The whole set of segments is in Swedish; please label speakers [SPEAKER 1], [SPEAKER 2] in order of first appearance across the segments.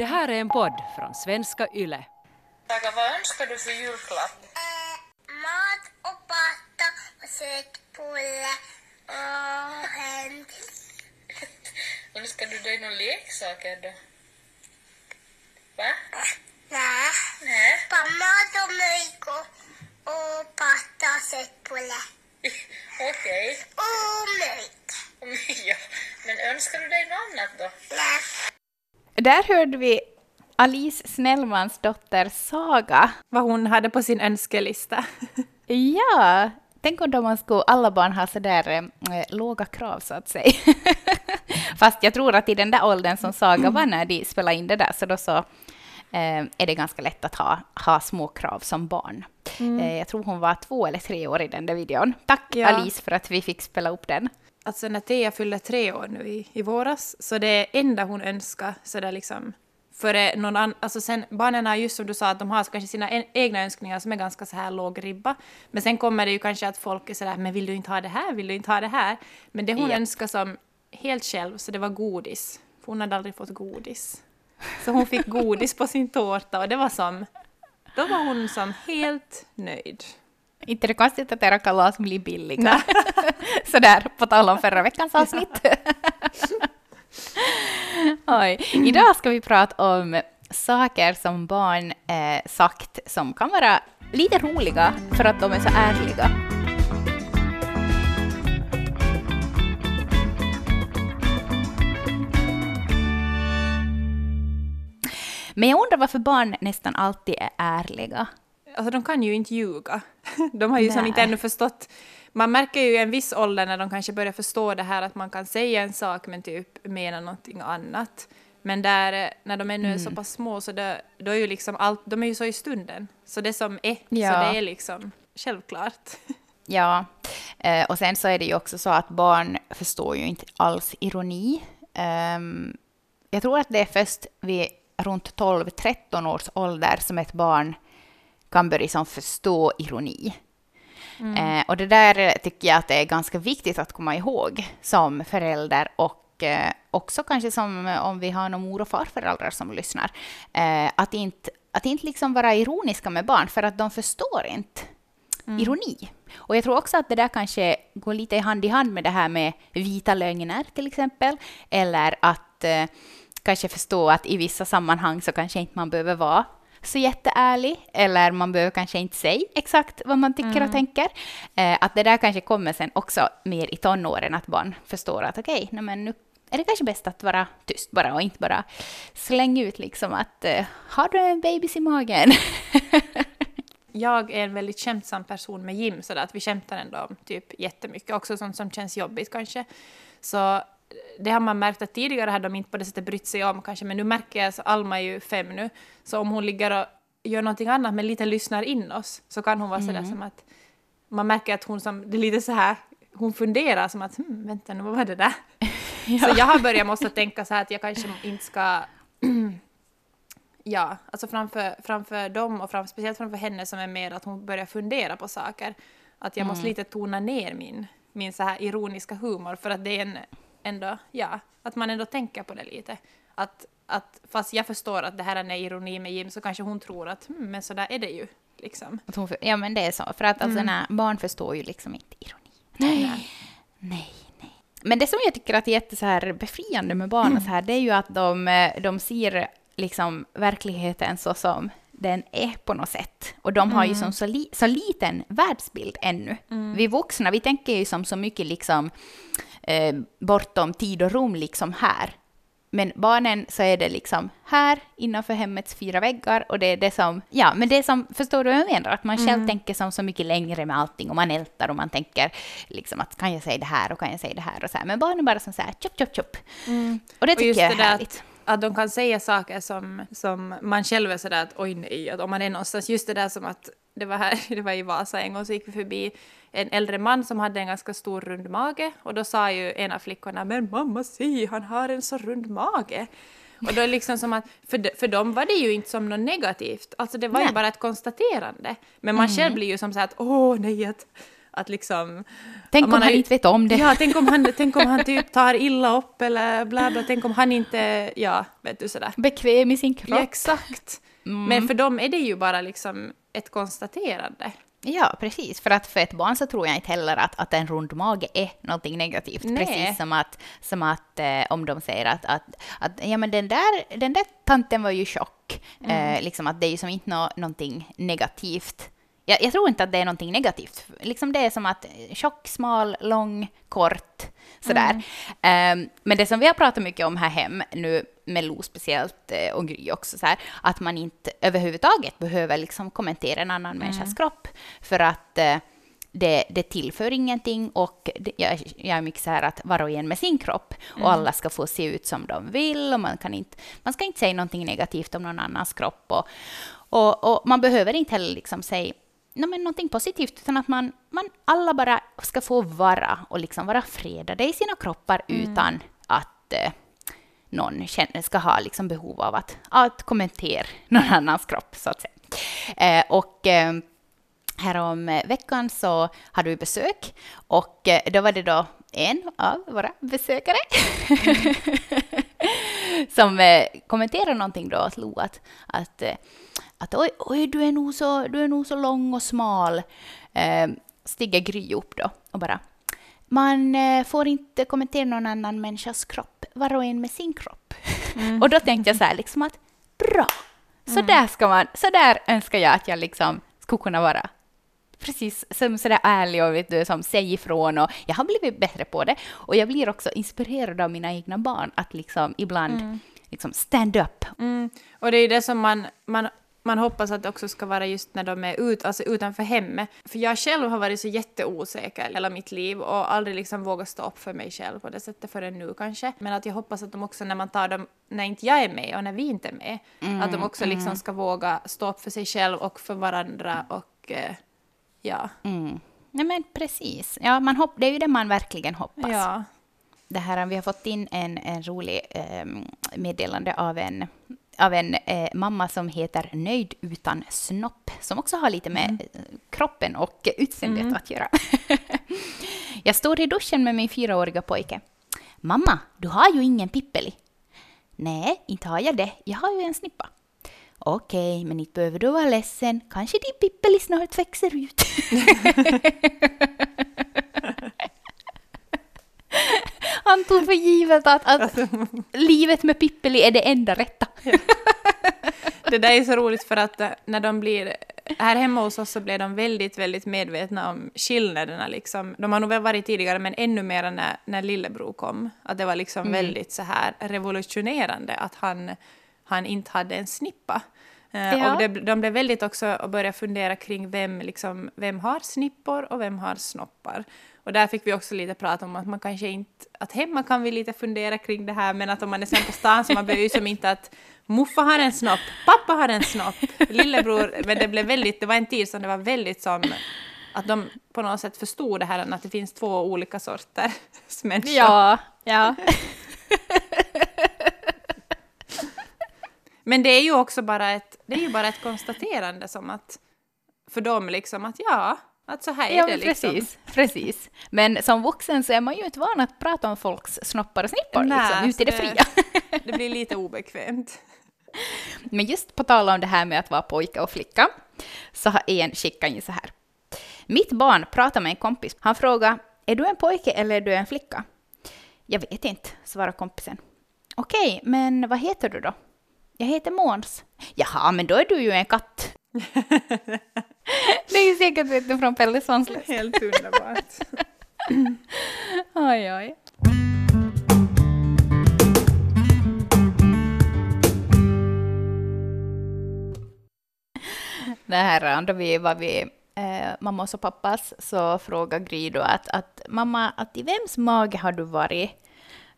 [SPEAKER 1] Det här är en podd från svenska YLE.
[SPEAKER 2] Saga, vad önskar du för julklapp?
[SPEAKER 3] mat och pasta och sötbulle och hänt.
[SPEAKER 2] Önskar du dig några leksaker då? Va?
[SPEAKER 3] Nej.
[SPEAKER 2] Nej.
[SPEAKER 3] Bara mat och mjölk och, och pasta och sötbulle.
[SPEAKER 2] Okej.
[SPEAKER 3] Och mjölk.
[SPEAKER 2] Ja. Men önskar du dig något annat då?
[SPEAKER 3] Nej.
[SPEAKER 4] Där hörde vi Alice Snellmans dotter Saga.
[SPEAKER 5] Vad hon hade på sin önskelista.
[SPEAKER 4] Ja, tänk om man skulle, alla barn har sådär eh, låga krav så att säga. Fast jag tror att i den där åldern som Saga var när de spelade in det där, så då så eh, är det ganska lätt att ha, ha små krav som barn. Eh, jag tror hon var två eller tre år i den där videon. Tack
[SPEAKER 5] Ja.
[SPEAKER 4] Alice för att vi fick spela upp den.
[SPEAKER 5] Alltså när Thea fyllde tre år nu i, i våras, så det enda hon önskar sådär liksom för någon annan, alltså sen, barnen har just som du sa att de har kanske sina en, egna önskningar som är ganska så här låg ribba. Men sen kommer det ju kanske att folk är sådär, men vill du inte ha det här, vill du inte ha det här? Men det hon
[SPEAKER 4] Ja.
[SPEAKER 5] önskar som helt själv, så det var godis. För hon hade aldrig fått godis. Så hon fick godis på sin tårta och det var som, då var hon som helt nöjd.
[SPEAKER 4] Inte det konstigt att era kalas blir billiga. Sådär, på tal om förra veckans avsnitt. Oj. Idag ska vi prata om saker som barn eh, sagt som kan vara lite roliga för att de är så ärliga. Men jag undrar varför barn nästan alltid är ärliga.
[SPEAKER 5] Alltså de kan ju inte ljuga. De har ju som
[SPEAKER 4] Nej.
[SPEAKER 5] inte ännu förstått. Man märker ju i en viss ålder när de kanske börjar förstå det här att man kan säga en sak men typ mena någonting annat. Men där, eh, när de ännu är
[SPEAKER 4] Mm.
[SPEAKER 5] så pass små så det, då är ju liksom allt, de är ju så i stunden. Så det som är,
[SPEAKER 4] Ja.
[SPEAKER 5] så det är liksom självklart.
[SPEAKER 4] Ja, eh, och sen så är det ju också så att barn förstår ju inte alls ironi. Ehm, jag tror att det är först vid runt 12-13 års ålder som ett barn kan börja som förstå ironi. Eh, och det där tycker jag att det är ganska viktigt att komma ihåg som förälder och eh, också kanske som eh, om vi har några mor och farföräldrar som lyssnar. Eh, att inte, att inte liksom vara ironiska med barn för att de förstår inte ironi. Och jag tror också att det där kanske går lite hand i hand med det här med vita lögner till exempel. Eller att eh, kanske förstå att i vissa sammanhang så kanske inte man behöver vara så jätteärlig. Eller man behöver kanske inte säga exakt vad man tycker och tänker. Eh, att det där kanske kommer sen också mer i tonåren, att barn förstår att okej, men nu är det kanske bäst att vara tyst bara och inte bara slänga ut liksom att eh, har du en bebis i magen?
[SPEAKER 5] Jag är en väldigt skämtsam person med Jim, så att vi skämtar ändå om typ jättemycket, också sånt som känns jobbigt kanske. Så det har man märkt att tidigare hade de inte på det sättet brytt sig om kanske, men nu märker jag, så Alma är ju fem nu, så om hon ligger och gör någonting annat men lite lyssnar in oss, så kan hon vara sådär som att man märker att hon som, det är lite så här, hon funderar som att hm, vänta nu, vad var det där? Så jag har börjat måste tänka så här att jag kanske inte ska Ja, alltså framför, framför dem och fram, speciellt framför henne som är mer att hon börjar fundera på saker. Att jag måste lite tona ner min, min så här ironiska humor för att det är en, ändå, ja, att man ändå tänker på det lite. Att, att fast jag förstår att det här är ironi med Jim så kanske hon tror att hm, men så där är det ju. Liksom.
[SPEAKER 4] Att hon för, ja, men det är så. För att alltså, när barn förstår ju liksom inte ironi. Nej, nej, nej. Men det som jag tycker att är jätte så här befriande med barn och så här, det är ju att de, eh, de ser liksom verkligheten så som den är på något sätt. Och de har ju som så, li, så liten världsbild ännu. Vi vuxna, vi tänker ju som så mycket liksom eh, bortom tid och rum liksom här. Men barnen så är det liksom här innanför hemmets fyra väggar och det är det som, ja men det som, förstår du vad jag menar? Att man själv tänker som så mycket längre med allting och man ältar och man tänker liksom att kan jag säga det här och kan jag säga det här och så här. Men barnen bara som så här tjopp tjopp tjopp. Och det
[SPEAKER 5] Och
[SPEAKER 4] tycker
[SPEAKER 5] just
[SPEAKER 4] jag är
[SPEAKER 5] där
[SPEAKER 4] härligt.
[SPEAKER 5] att, att de kan säga saker som, som man själv är sådär att oj nej, att om man är någonstans, just det där som att det var här, det var i Vasa en gång så gick vi förbi en äldre man som hade en ganska stor rund mage och då sa ju en av flickorna men mamma se han har en så rund mage. Och då är liksom som att, för, de, för dem var det ju inte som något negativt, alltså det var ju
[SPEAKER 4] Nej.
[SPEAKER 5] bara ett konstaterande. Men man själv blir ju som så här att åh nej, att, Att liksom...
[SPEAKER 4] Tänk om han
[SPEAKER 5] ju-
[SPEAKER 4] inte vet om det.
[SPEAKER 5] Ja, tänk om han, tänk om han typ tar illa upp eller bla bla, tänk om han inte, ja, vet du sådär.
[SPEAKER 4] Bekväm i sin
[SPEAKER 5] Ja,
[SPEAKER 4] kropp.
[SPEAKER 5] exakt.
[SPEAKER 4] Mm.
[SPEAKER 5] Men för dem är det ju bara liksom ett konstaterande.
[SPEAKER 4] Ja, precis. För att för ett barn så tror jag inte heller att, att en rund mage är någonting negativt.
[SPEAKER 5] Nej.
[SPEAKER 4] Precis som att, som att eh, om de säger att, att, att ja, men den, där, den där tanten var ju tjock.
[SPEAKER 5] Mm.
[SPEAKER 4] Eh, liksom att det är ju som inte nå, någonting negativt. Jag, jag tror inte att det är någonting negativt. Liksom det är som att eh, tjock, smal, lång, kort, sådär.
[SPEAKER 5] Mm.
[SPEAKER 4] Eh, men det som vi har pratat mycket om här hem nu, med Lo speciellt eh, och Gry också, så här, att man inte överhuvudtaget behöver liksom kommentera en annan människas kropp. För att eh, det, det tillför ingenting och det, jag, jag är mycket så här att var och en med sin kropp. Och alla ska få se ut som de vill och man, kan inte, man ska inte säga någonting negativt om någon annans kropp. Och, och, och man behöver inte heller liksom säga no, men någonting positivt utan att man, man alla bara ska få vara och liksom vara fredade i sina kroppar utan att eh, någon känner, ska ha liksom behov av att, att kommentera någon annans kropp så att säga. Eh, och eh, Härom veckan så hade vi besök och eh, då var det då en av våra besökare som eh, kommenterade någonting då åt Lo att, att, eh, att oj, oj du, är nog så, du är nog så lång och smal. Eh, stiger Gry upp då och bara man eh, får inte kommentera någon annan människas kropp, var och en med sin kropp. och då tänkte jag så här liksom att bra, så där ska man, så där önskar jag att jag liksom skulle kunna vara. Precis som sådär ärlig och vet du, som säger ifrån och jag har blivit bättre på det. Och jag blir också inspirerad av mina egna barn att liksom ibland liksom stand up.
[SPEAKER 5] Mm. Och det är ju det som man, man, man hoppas att det också ska vara just när de är ut, alltså utanför hemmet. För jag själv har varit så jätteosäker hela mitt liv och aldrig liksom vågat stå upp för mig själv på det sättet förrän nu kanske. Men att jag hoppas att de också när man tar dem, när inte jag är med och när vi inte är med, att de också liksom ska våga stå upp för sig själv och för varandra och eh, ja.
[SPEAKER 4] Mm. Nej men precis, ja, man hopp, det är ju det man verkligen hoppas.
[SPEAKER 5] Ja.
[SPEAKER 4] det här, vi har fått in en, en rolig eh, meddelande av en, av en eh, mamma som heter Nöjd utan snopp, som också har lite med eh, kroppen och utseendet att göra. jag står i duschen med min fyraåriga pojke. Mamma, du har ju ingen pippeli. Nej, inte har jag det. Jag har ju en snippa. Okej, men inte behöver du vara ledsen. Kanske din pippeli snart växer ut. Han tog för givet att, att livet med Pippeli är det enda rätta.
[SPEAKER 5] Det där är så roligt för att eh, när de blir... Här hemma hos oss så blev de väldigt, väldigt medvetna om skillnaderna. Liksom. De har nog väl varit tidigare, men ännu mer när, när lillebror kom. Att det var liksom väldigt så här revolutionerande att han, han inte hade en snippa. Eh,
[SPEAKER 4] Ja.
[SPEAKER 5] Och det, de blev väldigt också att börja fundera kring vem, liksom, vem har snippor och vem har snoppar. Och där fick vi också lite prata om att man kanske inte, att hemma kan vi lite fundera kring det här, men att om man är sen på stan så man behöver ju som inte att muffa har en snopp, pappa har en snopp, lillebror, men det blev väldigt, det var en tid som det var väldigt som att de på något sätt förstod det här att det finns två olika sorters människor.
[SPEAKER 4] Ja, ja.
[SPEAKER 5] Men det är ju också bara ett, det är ju bara ett konstaterande som att för dem liksom att ja, att så här är
[SPEAKER 4] ja
[SPEAKER 5] det liksom.
[SPEAKER 4] precis, precis. Men som vuxen så är man ju inte van att prata om folks snoppar och snippor,
[SPEAKER 5] Nej,
[SPEAKER 4] liksom, ute i det
[SPEAKER 5] så
[SPEAKER 4] fria.
[SPEAKER 5] Det blir lite obekvämt.
[SPEAKER 4] Men just på tal om det här med att vara pojke och flicka, så har en skickat in så här. Mitt barn pratar med en kompis. Han frågar, är du en pojke eller är du en flicka? Jag vet inte, svarar kompisen. Okej, men vad heter du då? Jag heter Måns. Jaha, men då är du ju en katt. det är säkert vet från Pelle Svanslös.
[SPEAKER 5] Helt underbart.
[SPEAKER 4] Oj, oj. Det här då vi var vid eh, mammas och pappas så frågade Gry då att, att mamma, att i vems mage har du varit?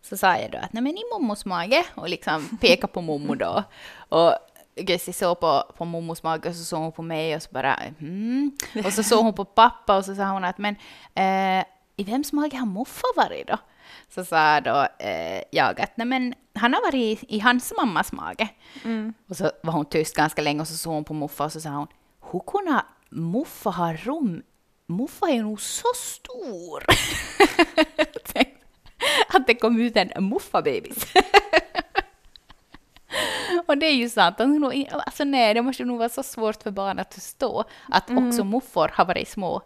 [SPEAKER 4] Så sa jag då att nej men i mommos mage och liksom peka på mommo då. Och Gessi såg på, på mommos mage och så såg hon på mig och så bara mm. Och så såg hon på pappa och så sa hon att men eh, i vems mage har moffa varit då? Så sa då eh, jag att nej men han har varit i, i hans mammas mage. Och så var hon tyst ganska länge och så såg hon på muffa och så sa hon hur kunde muffa ha rum Muffa är nog så stor. att det kom ut en Muffa-bebis. Och det är ju sant. Alltså nej, det måste nog vara så svårt för barn att förstå att också muffor har varit små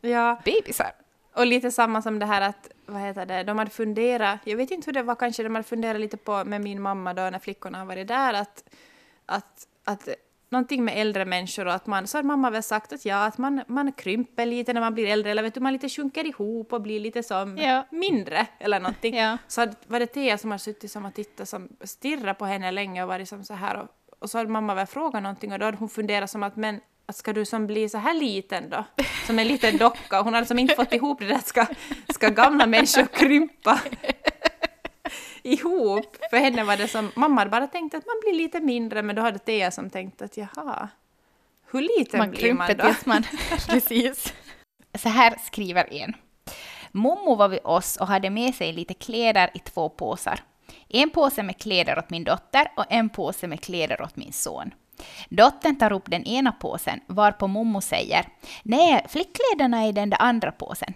[SPEAKER 5] Ja,
[SPEAKER 4] bebisar.
[SPEAKER 5] och lite samma som det här att, vad heter det, de hade funderat, jag vet inte hur det var, kanske de hade funderat lite på med min mamma då när flickorna har varit där, att, att, att någonting med äldre människor och att man, så har mamma väl sagt att ja, att man, man krymper lite när man blir äldre, eller vet du, man lite sjunker ihop och blir lite som
[SPEAKER 4] Ja.
[SPEAKER 5] mindre eller någonting.
[SPEAKER 4] Ja.
[SPEAKER 5] Så hade, var det Thea som har suttit som och tittat som stirrat på henne länge och varit som så här och, och så hade mamma väl frågat någonting och då hade hon funderat som att men att ska du som bli så här liten då? Som en liten docka. Hon hade som inte fått ihop det där, ska, ska gamla människor krympa ihop? För henne var det som, mamma hade bara tänkt att man blir lite mindre men då hade Thea som tänkt att jaha, hur liten
[SPEAKER 4] Man
[SPEAKER 5] blir man då?
[SPEAKER 4] man... Precis. Så här skriver en. Mommo var vid oss och hade med sig lite kläder i två påsar. En påse med kläder åt min dotter och en påse med kläder åt min son. Dottern tar upp den ena påsen, varpå Mommo säger Nej, flickkläderna är i den där andra påsen.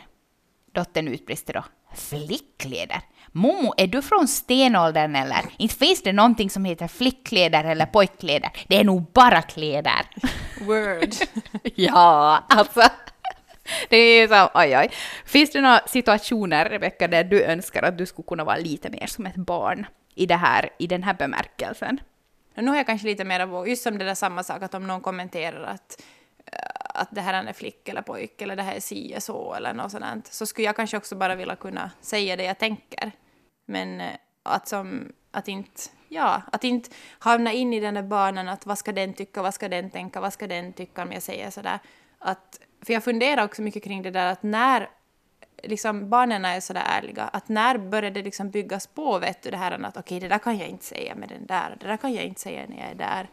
[SPEAKER 4] Dottern utbrister då. Flickkläder? Mommo, är du från stenåldern eller? Inte finns det någonting som heter flickkläder eller pojkkläder. Det är nog bara kläder.
[SPEAKER 5] Word.
[SPEAKER 4] Ja, alltså. Det är så, oj oj. Finns det några situationer, Rebecka, där du önskar att du skulle kunna vara lite mer som ett barn i, det här, i den här bemärkelsen?
[SPEAKER 5] Nu har jag kanske lite mer av, just som det där samma sak, att om någon kommenterar att, att det här är en flicka eller pojke, eller det här är si så eller något sådant, så skulle jag kanske också bara vilja kunna säga det jag tänker. Men eh, att som, att inte, ja, att inte hamna in i den där banan att vad ska den tycka, vad ska den tänka, vad ska den tycka om jag säger sådär. Att, för jag funderar också mycket kring det där att när liksom barnen är sådär ärliga, att när börjar det liksom byggas på, vet du, det här att okej, det där kan jag inte säga med den där, det där kan jag inte säga när jag är där.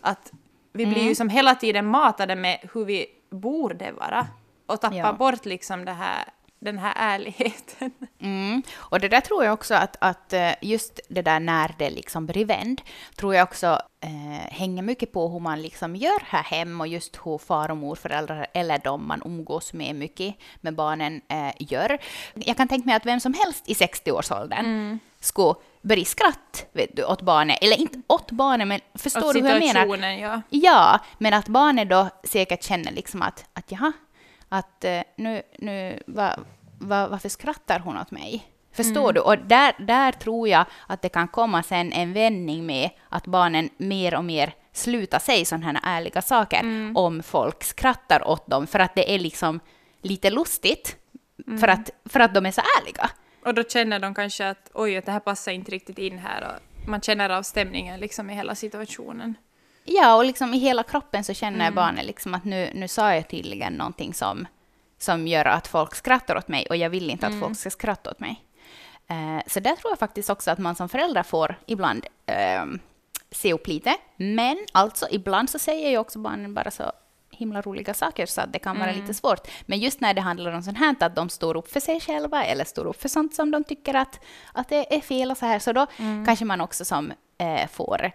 [SPEAKER 5] Att vi blir ju som hela tiden matade med hur vi borde vara och tappar
[SPEAKER 4] Ja.
[SPEAKER 5] bort liksom det här, den här ärligheten.
[SPEAKER 4] Mm. Och det där tror jag också att, att eh, just det där när det liksom blir vänd, tror jag också eh, hänger mycket på hur man liksom gör här hemma och just hur far och morföräldrar eller de man umgås med mycket med barnen eh, gör. Jag kan tänka mig att vem som helst i 60-årsåldern skulle börja skratt vet du, åt barnet, eller inte åt barnet, men förstår
[SPEAKER 5] Åt
[SPEAKER 4] du hur jag menar?
[SPEAKER 5] ja.
[SPEAKER 4] Ja, men att barnet då säkert känner liksom att, att jaha, att eh, nu, nu va, va, varför skrattar hon åt mig? Förstår du? Och där, där tror jag att det kan komma sen en vändning med att barnen mer och mer slutar säga sådana här ärliga saker om folk skrattar åt dem, för att det är liksom lite lustigt, för, att, för att de är så ärliga.
[SPEAKER 5] Och då känner de kanske att oj, det här passar inte riktigt in här och man känner av stämningen liksom i hela situationen.
[SPEAKER 4] Ja, och liksom i hela kroppen så känner barnet liksom att nu, nu sa jag tydligen någonting som, som gör att folk skrattar åt mig och jag vill inte att folk ska skratta åt mig. Eh, så där tror jag faktiskt också att man som förälder får ibland eh, se upp lite. Men alltså ibland så säger ju också barnen bara så himla roliga saker så att det kan vara lite svårt. Men just när det handlar om sånt här, att de står upp för sig själva eller står upp för sånt som de tycker att, att det är fel och så här, så då kanske man också som eh, får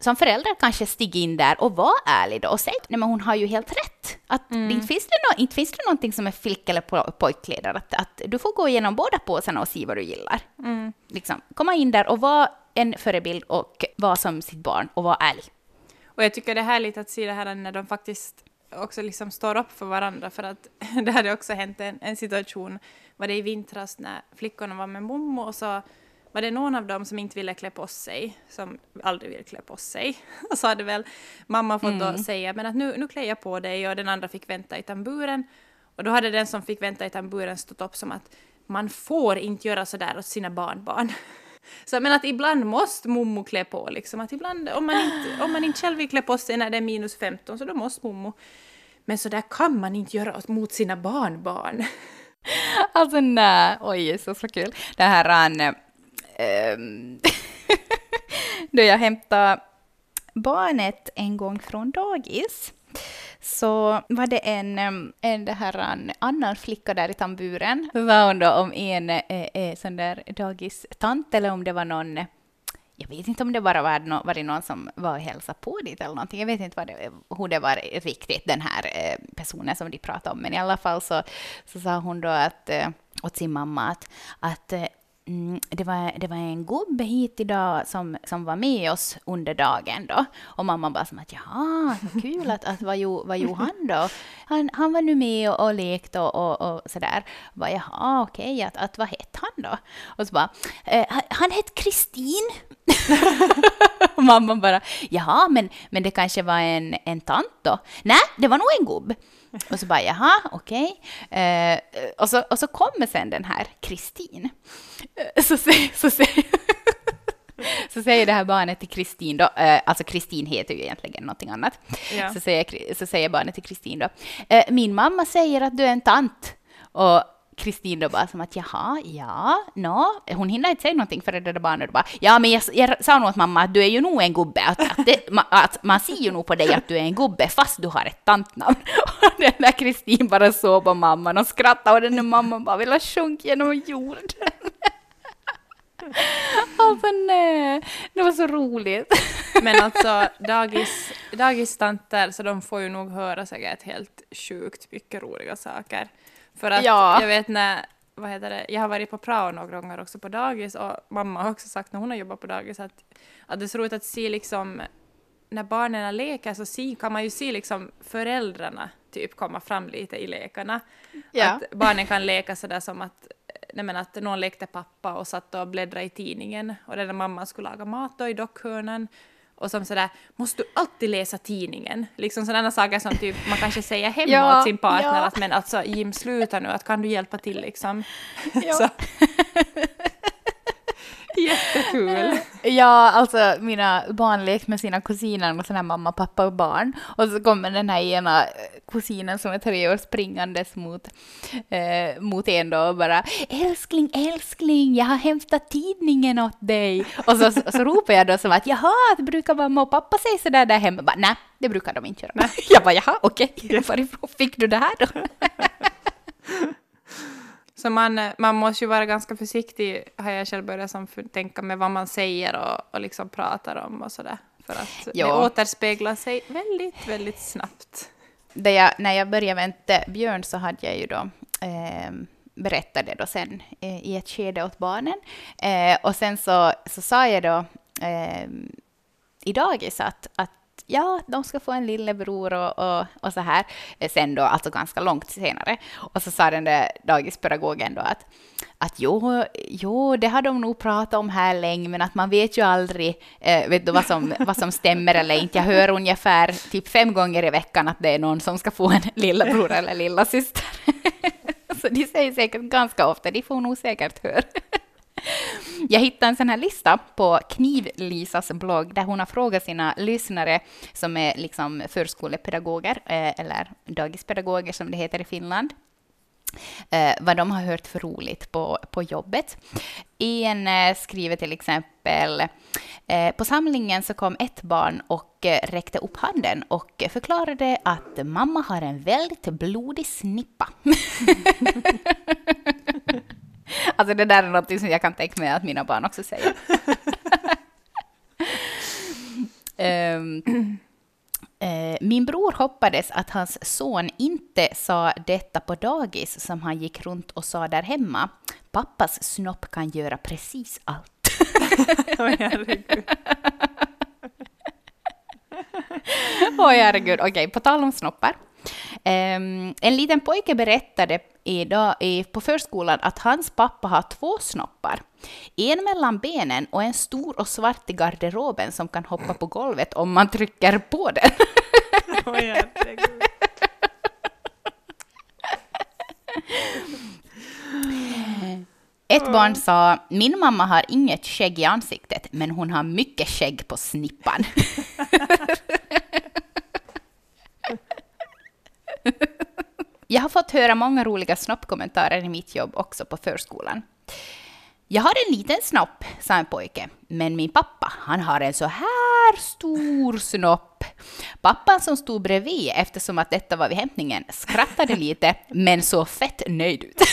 [SPEAKER 4] som förälder kanske stiga in där och vara ärlig då och säga att nej, men hon har ju helt rätt. Att det inte, finns det no, inte finns det någonting som är flick eller po- pojkkläder. Att, att du får gå igenom båda påsarna och se vad du gillar. Liksom, komma in där och vara en förebild och vara som sitt barn och vara ärlig.
[SPEAKER 5] Och jag tycker det är härligt att se det här när de faktiskt också liksom står upp för varandra för att det hade också hänt en, en situation, var det i vintras när flickorna var med mommo och så var det någon av dem som inte ville klä på sig, som aldrig vill klä på sig. Och så hade väl mamma fått då säga men att nu, nu klär jag på dig och den andra fick vänta i tamburen. Och då hade den som fick vänta i tamburen stått upp som att man får inte göra så där åt sina barnbarn. Så men att ibland måste mommo klä på liksom. Att ibland, om man, inte, om man inte själv vill klä på sig när det är minus 15 så då måste mommo. Men så där kan man inte göra mot sina barnbarn.
[SPEAKER 4] Alltså nej, oj så, så kul. Det här an, ähm, Ehm, då jag hämtade barnet en gång från dagis så var det en, ehm, en det här, en annan flicka där i tamburen. Var hon då om en eh, eh, sån där dagistant eller om det var någon jag vet inte om det bara var, no, var det någon som var och hälsade på dit eller någonting. Jag vet inte vad det, hur det var riktigt, den här eh, personen som de pratade om. Men i alla fall så, så sa hon då att, eh, åt sin mamma att, att eh, Mm, det, var, det var en gubbe hit idag som, som var med oss under dagen då. Och mamma bara som att jaha, vad kul, att, att vad, jo, vad gjorde han då? Han, han var nu med och, och lekte och, och, och sådär. Bara jaha, okej, att, att vad hette han då? Och så bara, eh, han hette Kristin. mamma bara, jaha, men, men det kanske var en, en tant då? Nej, det var nog en gubb. Och så bara, jaha, okej. Okay. Eh, och, så, och så kommer sen den här Kristin. Eh, så, så, så, så säger det här barnet till Kristin då, eh, alltså Kristin heter ju egentligen någonting annat. Ja. Så, säger, så säger barnet till Kristin då, eh, min mamma säger att du är en tant. Och Kristin då bara som att jaha, ja, no. Hon hinner inte säga någonting för det där barnet bara ja, men jag, jag sa nog åt mamma att du är ju nog en gubbe, att, att, det, ma, att, man ser ju nog på dig att du är en gubbe fast du har ett tantnamn. Och den där Kristin bara såg på mamman och skrattade och den där mamman bara ville sjunka genom jorden. Alltså nej, det var så roligt.
[SPEAKER 5] Men alltså dagis, dagistanter, så de får ju nog höra säkert helt sjukt mycket roliga saker. För att ja. jag vet när, vad heter det, jag har varit på prao några gånger också på dagis och mamma har också sagt när hon har jobbat på dagis att, att det är så roligt att se liksom när barnen leker så se, kan man ju se liksom föräldrarna typ komma fram lite i lekarna. Ja. Att barnen kan leka sådär som att, nej men att någon lekte pappa och satt och bläddrade i tidningen och den där mamman skulle laga mat då i dockhörnan och som sådär, måste du alltid läsa tidningen? Liksom sådana saker som typ man kanske säger hemma ja, åt sin partner ja. att men alltså Jim sluta nu, att kan du hjälpa till liksom? Ja. Jättekul!
[SPEAKER 4] Ja, alltså mina barn lekte med sina kusiner och sådana mamma, pappa och barn. Och så kommer den här ena kusinen som är tre år springandes mot, eh, mot en då och bara ”Älskling, älskling, jag har hämtat tidningen åt dig”. Och så, så, så ropar jag då som att ”Jaha, det brukar mamma och pappa säga sådär där hemma?” Nej, det brukar de inte göra. Nej. Jag bara ”Jaha, okej, okay. varifrån fick du det här då?”
[SPEAKER 5] Så man, man måste ju vara ganska försiktig, har jag själv börjat som tänka med vad man säger och, och liksom pratar om och sådär. För att ja. det återspeglar sig väldigt, väldigt snabbt.
[SPEAKER 4] Jag, när jag började vänta Björn så hade jag ju då eh, berättade då sen eh, i ett skede åt barnen. Eh, och sen så, så sa jag då eh, i dagis att, att ja, de ska få en lillebror och, och, och så här. Eh, sen då, alltså ganska långt senare. Och så sa den där dagispedagogen då att, att jo, jo, det har de nog pratat om här länge, men att man vet ju aldrig eh, vet du, vad, som, vad som stämmer eller inte. Jag hör ungefär typ fem gånger i veckan att det är någon som ska få en lillebror eller lillasyster. så de säger säkert ganska ofta, de får nog säkert höra. Jag hittade en sån här lista på Kniv-Lisas blogg där hon har frågat sina lyssnare som är liksom förskolepedagoger eh, eller dagispedagoger som det heter i Finland eh, vad de har hört för roligt på, på jobbet. En eh, skriver till exempel eh, på samlingen så kom ett barn och eh, räckte upp handen och förklarade att mamma har en väldigt blodig snippa. Alltså det där är något som jag kan tänka mig att mina barn också säger. um, uh, min bror hoppades att hans son inte sa detta på dagis som han gick runt och sa där hemma. Pappas snopp kan göra precis allt. Oh, herregud. Oh, herregud. Okej, okay, på tal om snoppar. Um, en liten pojke berättade idag, i, på förskolan att hans pappa har två snoppar. En mellan benen och en stor och svart i garderoben som kan hoppa på golvet om man trycker på den. Oh, Ett barn sa, min mamma har inget skägg i ansiktet, men hon har mycket skägg på snippan. Jag har fått höra många roliga snoppkommentarer i mitt jobb också på förskolan. Jag har en liten snopp, sa en pojke, men min pappa, han har en så här stor snopp. Pappan som stod bredvid, eftersom att detta var vid hämtningen, skrattade lite, men såg fett nöjd ut.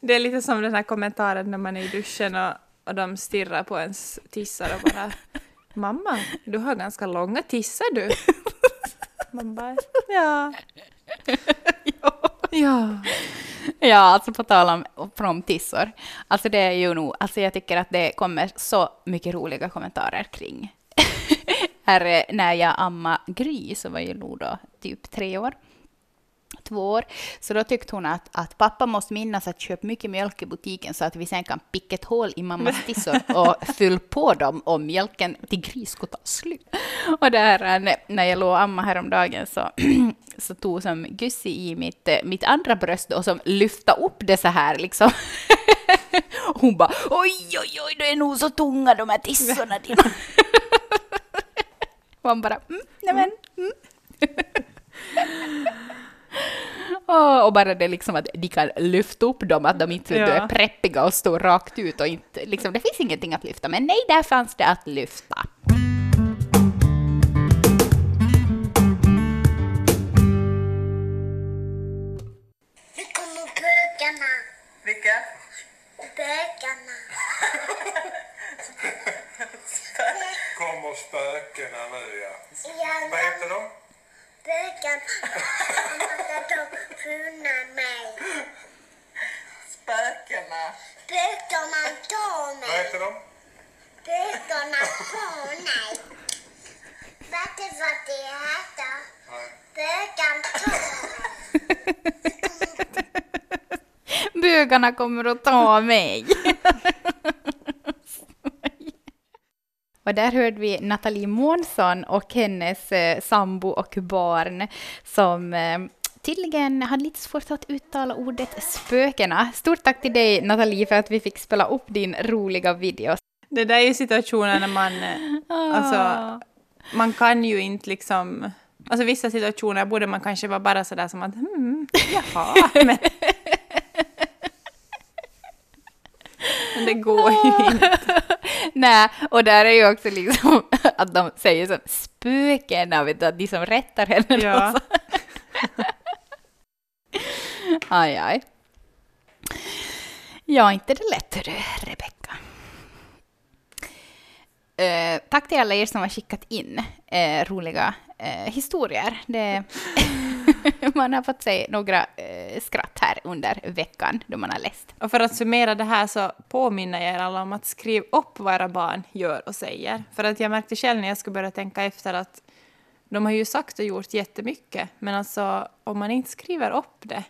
[SPEAKER 5] Det är lite som den här kommentaren när man är i duschen och, och de stirrar på ens tissar och bara Mamma, du har ganska långa tissar du. Man bara, ja. Ja.
[SPEAKER 4] Ja, alltså på tal om promtissor. Alltså det är ju nog, alltså jag tycker att det kommer så mycket roliga kommentarer kring. Här, eh, när jag ammade Gry så var ju nog då typ tre år. Två år. Så då tyckte hon att, att pappa måste minnas att köpa mycket mjölk i butiken så att vi sen kan picka ett hål i mammas tissor och fylla på dem om mjölken till Gry skulle ta slut. Och där eh, när jag låg och ammade häromdagen så, så tog som Gussi i mitt, eh, mitt andra bröst och som lyfta upp det så här liksom. Hon bara oj, oj, oj, det är nog så tunga de här tissorna dina. Han bara mm, nämen, mm. Åh, och bara det liksom att de kan lyfta upp dem, att de inte
[SPEAKER 5] Ja.
[SPEAKER 4] är preppiga och står rakt ut och inte, liksom, det finns ingenting att lyfta. Men nej, där fanns det att lyfta.
[SPEAKER 3] Nu kommer bögarna.
[SPEAKER 6] Vilka?
[SPEAKER 3] Bögarna.
[SPEAKER 6] Kommer spökena nu ja.
[SPEAKER 3] Ja,
[SPEAKER 6] Vad heter de?
[SPEAKER 3] bögarna. Tar
[SPEAKER 6] Vad heter de?
[SPEAKER 3] Tar mig. Vet du vad det heter? Bögarna
[SPEAKER 4] kommer att ta mig. Och där hörde vi Nathalie Månsson och hennes eh, sambo och barn som eh, tydligen hade lite svårt att uttala ordet spökena. Stort tack till dig Nathalie för att vi fick spela upp din roliga video.
[SPEAKER 5] Det där är ju situationer när man, eh, alltså, man kan ju inte liksom, alltså vissa situationer borde man kanske vara bara sådär som att hmm, jaha, men... Men det går ju inte.
[SPEAKER 4] Nej, och där är ju också liksom att de säger så spökena, vet du, att de som rättar henne
[SPEAKER 5] Ja.
[SPEAKER 4] så. Aj, aj. Ja, inte det lätt, hörru, Rebecka. Eh, tack till alla er som har skickat in eh, roliga eh, historier. Det, man har fått se några eh, skratt här under veckan då man har läst.
[SPEAKER 5] Och för att summera det här så påminner jag er alla om att skriva upp vad era barn gör och säger. För att jag märkte själv när jag skulle börja tänka efter att de har ju sagt och gjort jättemycket, men alltså om man inte skriver upp det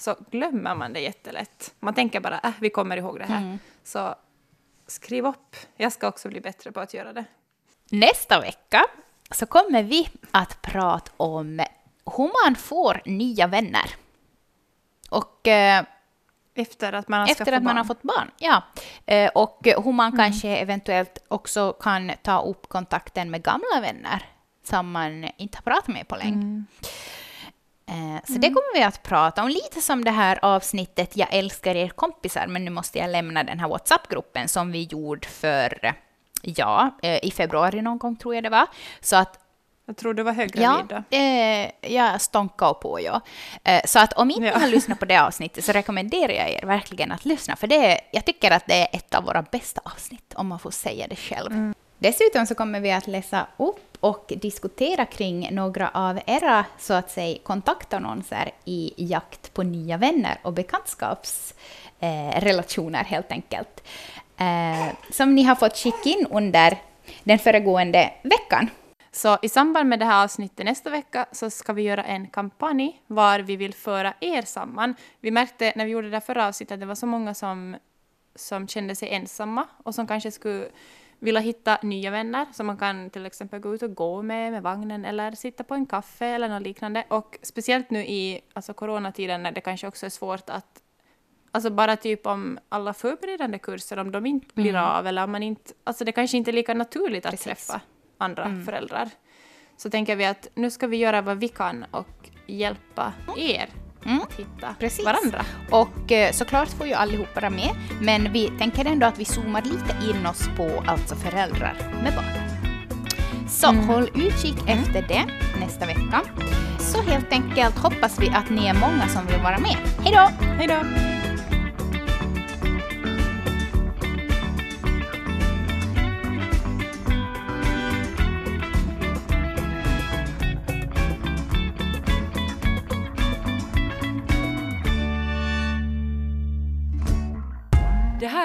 [SPEAKER 5] så glömmer man det jättelätt. Man tänker bara äh, vi kommer ihåg det här. Så skriv upp. Jag ska också bli bättre på att göra det.
[SPEAKER 4] Nästa vecka så kommer vi att prata om hur man får nya vänner. Och eh,
[SPEAKER 5] Efter att man har
[SPEAKER 4] efter att man har fått barn. Ja. Eh, och hur man kanske eventuellt också kan ta upp kontakten med gamla vänner som man inte har pratat med på länge. Eh, Så det kommer vi att prata om, lite som det här avsnittet Jag älskar er kompisar, men nu måste jag lämna den här WhatsApp-gruppen som vi gjorde för, eh, ja, eh, i februari någon gång tror jag det var. Så att
[SPEAKER 5] Jag tror du var höggravid
[SPEAKER 4] Ja,
[SPEAKER 5] då.
[SPEAKER 4] eh, jag stånkade på, ja. Eh, så att om inte
[SPEAKER 5] Ja.
[SPEAKER 4] har lyssnat på det avsnittet så rekommenderar jag er verkligen att lyssna, för det är, jag tycker att det är ett av våra bästa avsnitt, om man får säga det själv. Dessutom så kommer vi att läsa upp och diskutera kring några av era, så att säga, kontaktannonser i jakt på nya vänner och bekantskapsrelationer eh, helt enkelt. Eh, som ni har fått skicka in under den föregående veckan.
[SPEAKER 5] Så i samband med det här avsnittet nästa vecka så ska vi göra en kampanj var vi vill föra er samman. Vi märkte när vi gjorde det förra avsnittet att det var så många som, som kände sig ensamma och som kanske skulle vilja hitta nya vänner som man kan till exempel gå ut och gå med med vagnen eller sitta på en kaffe eller något liknande. Och speciellt nu i alltså coronatiden när det kanske också är svårt att Alltså bara typ om alla förberedande kurser, om de inte blir av eller om man inte... Alltså det kanske inte är lika naturligt att
[SPEAKER 4] Precis.
[SPEAKER 5] träffa andra föräldrar. Så tänker vi att nu ska vi göra vad vi kan och hjälpa er att hitta
[SPEAKER 4] Precis.
[SPEAKER 5] varandra.
[SPEAKER 4] Och eh, såklart får ju allihopa vara med, men vi tänker ändå att vi zoomar lite in oss på alltså föräldrar med barn. Så håll utkik efter det nästa vecka. Så helt enkelt hoppas vi att ni är många som vill vara med. Hej då!
[SPEAKER 5] Hej då!